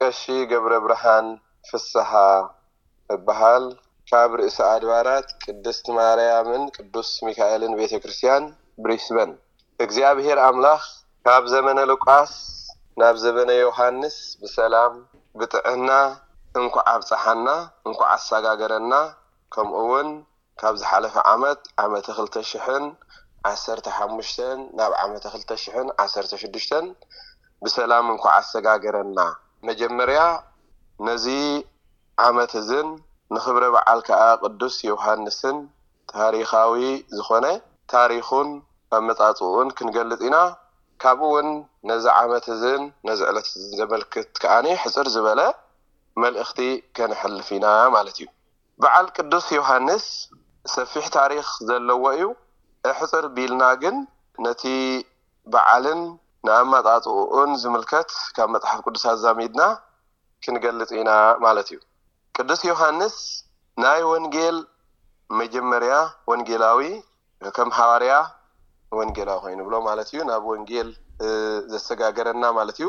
ቀሺ ገብረብርሃን ፍስሃ እበሃል። ካብ ርእሰ ኣድባራት ቅድስት ማርያምን ቅዱስ ሚካኤልን ቤተ ክርስቲያን ብሪስበን። እግዚኣብሔር ኣምላኽ ካብ ዘመነ ሉቃስ ናብ ዘበነ ዮሓንስ ብሰላም ብጥዕና እንኳዕ ኣብፀሓና እንኳዕ ኣሳጋገረና ከምኡውን ካብ ዝሓለፈ ዓመት ዓመተ ክልተ ሽሕን ዓሰርተ ሓሙሽተን ናብ ዓመተ ክልተ ሽሕን ዓሰርተ ሽዱሽተን ብሰላም እንኳዕ ኣሰጋገረና። መጀመርያ ነዚ ዓመት እዝን ንክብረ በዓል ከኣ ቅዱስ ዮውሃንስን ታሪኻዊ ዝኾነ ታሪኹን ኣመጻጽእኡን ክንገልጽ ኢና ካብኡ ውን ነዚ ዓመት እዝን ነዚ ዕለት እዝን ዘመልክት ከኣ ሕጽር ዝበለ መልእኽቲ ከነሕልፍ ኢና ማለት እዩ። በዓል ቅዱስ ዮሃንስ ሰፊሕ ታሪኽ ዘለዎ'ዩ፣ ኣሕጽር ቢልና ግን ነቲ በዓልን ንኣመጻጽእኡን ዝምልከት ካብ መጽሓፍ ቅዱስ ኣዛሚድና ክንገልጽ ኢና ማለት'ዩ። ቅዱስ ዮሃንስ ናይ ወንጌል መጀመርያ ወንጌላዊ ከም ሓዋርያ ወንጌላዊ ኮይኑ ብሎ ማለት'ዩ፣ ናብ ወንጌል ዘሰጋገረና ማለት'ዩ።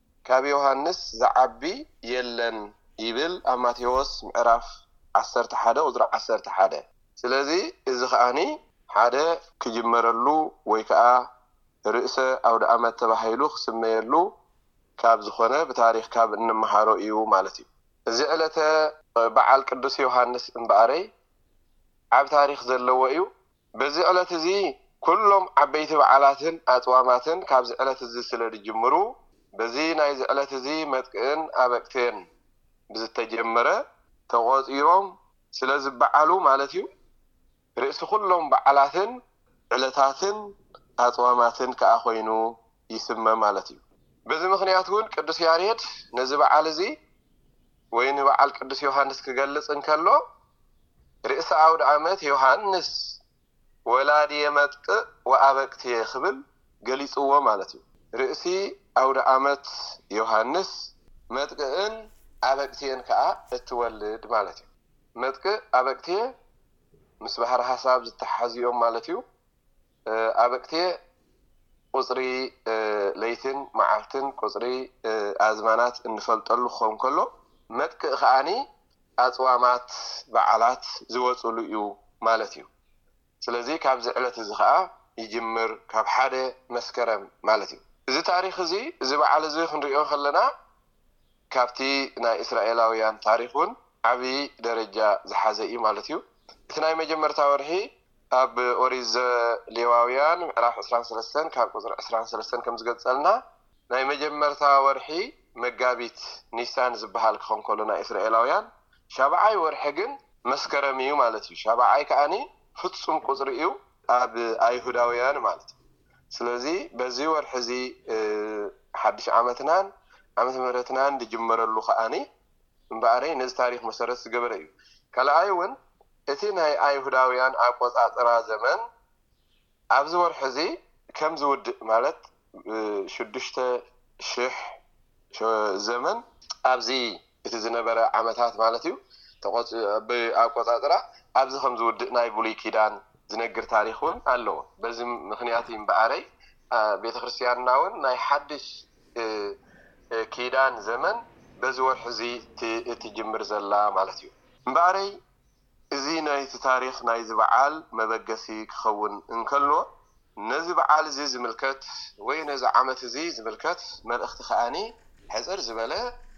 ካብ ዮሃንስ ዝዓቢ የለን ይብል ኣብ ማቴዎስ ምዕራፍ ዓሰርተ ሓደ ቁጽሪ ዓሰርተ ሓደ። ስለዚ እዚ ከኣ ሓደ ክጅመረሉ ወይ ከኣ ርእሰ ኣውደኣመት ተባሂሉ ክስመየሉ ካብ ዝኾነ ብታሪኽ ካብ እንመሃሮ እዩ ማለት እዩ። እዚ ዕለተ በዓል ቅዱስ ዮሃንስ እምበኣረይ ዓቢ ታሪኽ ዘለዎ እዩ። በዚ ዕለት እዚ ኩሎም ዓበይቲ በዓላትን ኣጽዋማትን ካብዚ ዕለት እዚ ስለ ዝጅምሩ በዚ ናይዚ ዕለት እዚ መጥቅእን ኣበቅቴን ብዝተጀመረ ተቆጺሮም ስለ ዝበዓሉ ማለት እዩ። ርእሲ ኩሎም በዓላትን ዕለታትን ኣጽዋማትን ከኣ ኮይኑ ይስመ ማለት እዩ። በዚ ምኽንያት እውን ቅዱስ ያሬድ ነዚ በዓል እዚ ወይ ንበዓል ቅዱስ ዮሃንስ ክገልጽ እንከሎ ርእሰ ኣውደ ኣመት ዮሃንስ ወላድየ መጥቅእ ወኣበቅትየ ክብል ገሊጽዎ ማለት እዩ። ርእሲ ኣውደ ኣመት ዮሃንስ መጥቅእን ኣበቅትየን ከኣ እትወልድ ማለት እዩ። መጥቅእ ኣበቅትየ ምስ ባህሪ ሃሳብ ዝተሓሓዙ እዮም ማለት እዩ። ኣበቅቴ ቁጽሪ ለይትን መዓልትን ቁጽሪ ኣዝማናት እንፈልጠሉ ክኸውን ከሎ መጥቅእ ከኣ ኣጽዋማት በዓላት ዝወጽሉ እዩ ማለት እዩ። ስለዚ ካብዚ ዕለት እዚ ከኣ ይጅምር ካብ ሓደ መስከረም ማለት እዩ። እዚ ታሪኽ እዚ እዚ በዓል እዚ ክንርእዮ ከለና ካብቲ ናይ እስራኤላውያን ታሪኽ ውን ዓቢ ደረጃ ዝሓዘ እዩ ማለት እዩ። እቲ ናይ መጀመርታ ወርሒ ኣብ ኦሪት ዘሌዋውያን ምዕራፍ ዕስራን ሰለስተን ካብ ቁጽሪ ዕስራን ሰለስተን ከም ዝገልጸልና ናይ መጀመርታ ወርሒ መጋቢት፣ ኒሳን፣ ዝበሃል ክኾን ከሎ ናይ እስራኤላውያን ሻብዓይ ወርሒ ግን መስከረም እዩ ማለት እዩ። ሻብዓይ ከኣ ፍጹም ቁጽሪ እዩ። ኣብ ኣይሁዳውያን ማለት እዩ። ስለዚ በዚ ወርሒ እዚ ሓድሽ ዓመትናን ዓመተ ምህረትናን ዝጅመረሉ ከኣ እምበኣረይ ነዚ ታሪኽ መሰረት ዝገበረ እዩ። ካልኣይ እውን እቲ ናይ ኣይሁዳውያን ኣቆጻጽራ ዘመን ኣብዚ ወርሒ እዚ ከም ዝውድእ ማለት ብ ሽዱሽተ ሽሕ ዘመን፣ ኣብዚ እቲ ዝነበረ ዓመታት ማለት እዩ ተቆጽ ብ ኣቆጻጽራ ኣብዚ ከም ዝውድእ ናይ ብሉይ ኪዳን ዝነግር ታሪኽ ውን ኣሎ። በዚ ምኽንያት እዩ እምበኣረይ ቤተ ክርስትያንና ውን ናይ ሓድሽ ኪዳን ዘመን በዚ ወርሒ እዚ ትጅምር ዘላ ማለት እዩ። እምበኣረይ እዚ ናይቲ ታሪኽ ናይዚ በዓል መበገሲ ክኸውን እንከሎ፣ ነዚ በዓል እዚ ዝምልከት ወይ ነዚ ዓመት እዚ ዝምልከት መልእኽቲ ከኣ ሕጽር ዝበለ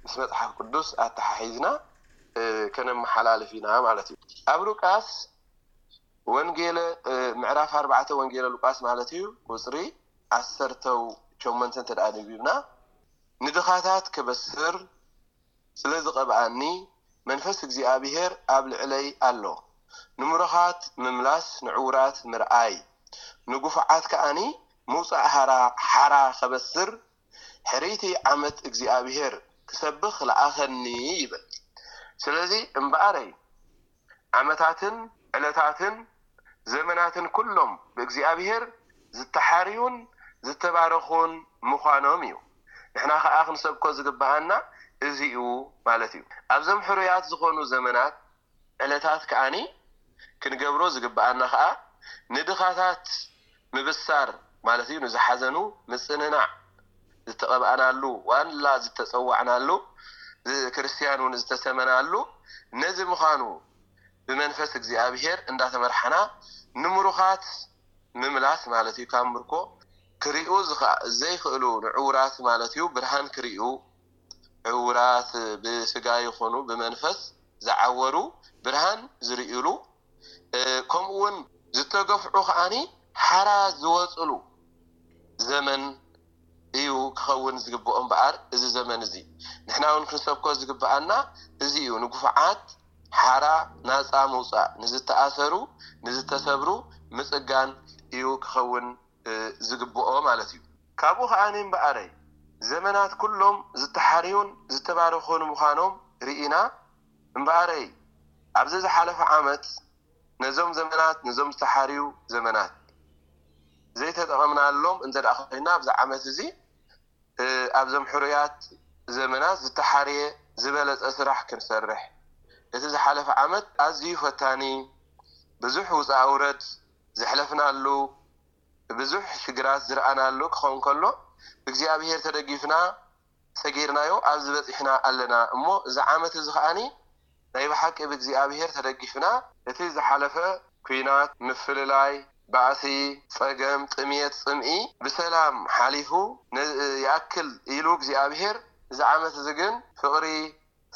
ምስ መጽሓፍ ቅዱስ ኣተሓሒዝና ከነመሓላልፍ ኢና ማለት እዩ። ኣብ ሉቃስ ወንጌለ ምዕራፍ ኣርባዕተ ወንጌለ ሉቃስ ማለት እዩ ቁጽሪ ዓሰርተው ሸሞንተ እንተድኣ ኣንቢብና ንድኻታት ክበስር፣ ስለ ዝቐብኣኒ፣ መንፈስ እግዚኣብሄር ኣብ ልዕለይ ኣሎ፣ ንምሩኻት ምምላስ፣ ንዕዉራት ምርኣይ፣ ንግፉዓት ከኣኒ ምውጻእ ሃራ ሓራ ኸበስር፣ ሕርይቲ ዓመት እግዚኣብሄር ክሰብኽ ለኣኸኒ ይብል። ስለዚ እምበኣረይ፣ ዓመታትን ዕለታትን ዘመናትን ኩሎም ብእግዚኣብሄር ዝተሓርዩን ዝተባረኹን ምዃኖም እዩ። ንሕና ከኣ ክንሰብኮ ዝግብኣና እዚ እዩ ማለት እዩ። ኣብዘም ሕሩያት ዝኾኑ ዘመናት ዕለታት ከኣ ክንገብሮ ዝግብኣና ከኣ ንድኻታት ምብሳር ማለት እዩ ንዝሓዘኑ ምጽንናዕ ዝተቐብኣናሉ ዋላ ዝተጸዋዕናሉ ክርስትያን ውን ዝተሰመናሉ ነዚ ምኻኑ ብመንፈስ እግዚኣብሄር እንዳተመርሓና ንምሩኻት ምምላስ ማለት እዩ ካብ ምርኮ ክሪኡ ዘይክእሉ ንዕውራት ማለት እዩ ብርሃን ክሪኡ ዕውራት ብስጋ ይኹኑ ብመንፈስ ዝዓወሩ ብርሃን ዝሪኡሉ ከምኡ ውን ዝተገፍዑ ከኣ ሓራ ዝወጽሉ ዘመን እዩ ክኸውን ዝግብኦ እምበኣር እዚ ዘመን እዚ ንሕና ውን ክንሰብኮ ዝግብኣና እዚ እዩ ንግፉዓት ሓራ ናጻ ምውጻእ ንዝተኣሰሩ ንዝተሰብሩ ምጽጋን እዩ ክኸውን ዝግብኦ ማለት እዩ። ካብኡ ከኣ እምበኣረይ ዘመናት ኩሎም ዝተሓርዩን ዝተባረኹን ምዃኖም ርኢና እምበኣረይ ኣብዚ ዝሓለፈ ዓመት ነዞም ዘመናት ነዞም ዝተሓርዩ ዘመናት ዘይተጠቐምናሎም እንተድኣ ኮይና ኣብዚ ዓመት እዚ ኣብዞም ሕሩያት ዘመናት ዝተሓርየ ዝበለጸ ስራሕ ክንሰርሕ እቲ ዝሓለፈ ዓመት ኣዝዩ ፈታኒ ብዙሕ ውጻእ ውረድ ዘሕለፍናሉ ብዙሕ ሽግራት ዝርኣናሉ ክኸውን ከሎ ብእግዚኣብሄር ተደጊፍና ሰጊርናዮ ኣብዚ በጺሕና ኣለና እሞ እዚ ዓመት እዚ ከኣ ናይ ብሓቂ ብእግዚኣብሄር ተደጊፍና፣ እቲ ዝሓለፈ ኲናት፣ ምፍልላይ፣ ባእሲ፣ ጸገም፣ ጥምየት፣ ጽምኢ ብሰላም ሓሊፉ፣ ን ይኣክል ኢሉ እግዚኣብሄር እዚ ዓመት እዚ ግን ፍቕሪ፣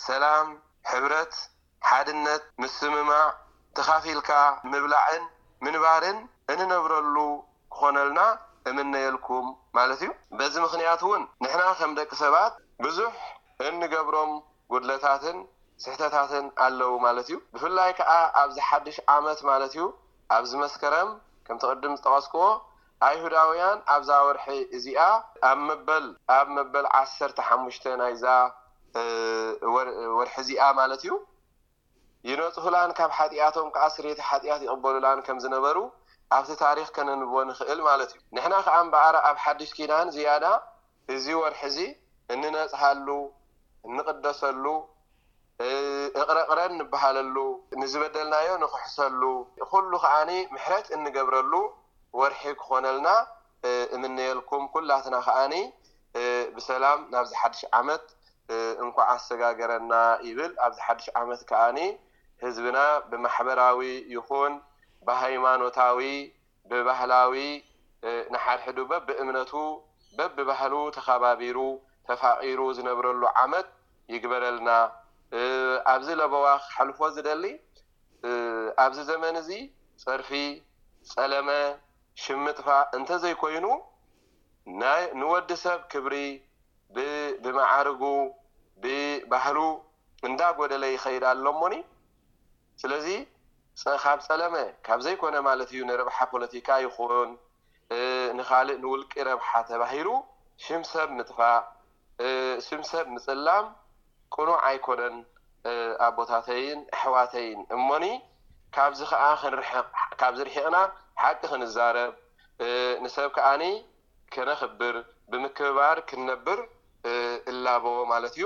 ሰላም፣ ሕብረት፣ ሓድነት፣ ምስምማዕ፣ ተኻፊልካ ምብላዕን ምንባርን እንነብረሉ ክኾነልና እምነየልኩም ማለት እዩ። በዚ ምኽንያት እውን ንሕና ከም ደቂ ሰባት ብዙሕ እንገብሮም ጉድለታትን ስሕተታትን ኣለው ማለት እዩ። ብፍላይ ከዓ ኣብዚ ሓዱሽ ዓመት ማለት እዩ ኣብዚ መስከረም ከምቲ ቅድም ዝጠቐስክዎ ኣይሁዳውያን ኣብዛ ወርሒ እዚኣ ኣብ መበል ኣብ መበል ዓሰርተ ሓሙሽተ ናይዛ ወርሒ እዚኣ ማለት እዩ ይነጽሁላን ካብ ሓጢኣቶም ከኣ ስርየተ ሓጢኣት ይቕበሉላን ከም ዝነበሩ ኣብቲ ታሪኽ ከነንብቦ ንኽእል ማለት እዩ። ንሕና ከኣ እምበኣር ኣብ ሓድሽ ኪዳን ዝያዳ እዚ ወርሒ'ዚ እንነጽሃሉ፣ እንቕደሰሉ፣ እቕረ'ቕረ እንበሃለሉ፣ ንዝበደልናዮ ንኽሕሰሉ፣ ኹሉ ከኣ ምሕረት እንገብረሉ ወርሒ ክኾነልና እምነየልኩም። ኩላትና ከኣ ብሰላም ናብዚ ሓድሽ ዓመት እንኳዕ ኣሰጋገረና ይብል። ኣብዚ ሓድሽ ዓመት ከኣ ህዝብና ብማሕበራዊ ይኹን ብሃይማኖታዊ ብባህላዊ ንሓድሕዱ በብእምነቱ በብባህሉ ተኻባቢሩ ተፋቒሩ ዝነብረሉ ዓመት ይግበረልና ኣብዚ ለበዋ ክሓልፎ ዝደሊ ኣብዚ ዘመን እዚ ጸርፊ ጸለመ ሽም ምጥፋእ እንተዘይኮይኑ ናይ ንወዲ ሰብ ክብሪ ብ ብመዓርጉ ብ ባህሉ እንዳጎደለ ይኸይድ ኣሎ እሞኒ ስለዚ ካብ ጸለመ ካብ ዘይኮነ ማለት እዩ ንርብሓ ፖለቲካ ይኹን ንኻልእ ንውልቂ ረብሓ ተባሂሉ ሽም ሰብ ምጥፋእ ሽም ሰብ ምጽላም ቅኑዕ ኣይኮነን ኣቦታተይን ኣሕዋተይን እሞኒ ካብዚ ከኣ ክንርሕቕ ካብዚ ርሒቕና ሓቂ ክንዛረብ ንሰብ ከኣ ከነኽብር ብምክብባር ክንነብር እላቦ ማለት እዩ።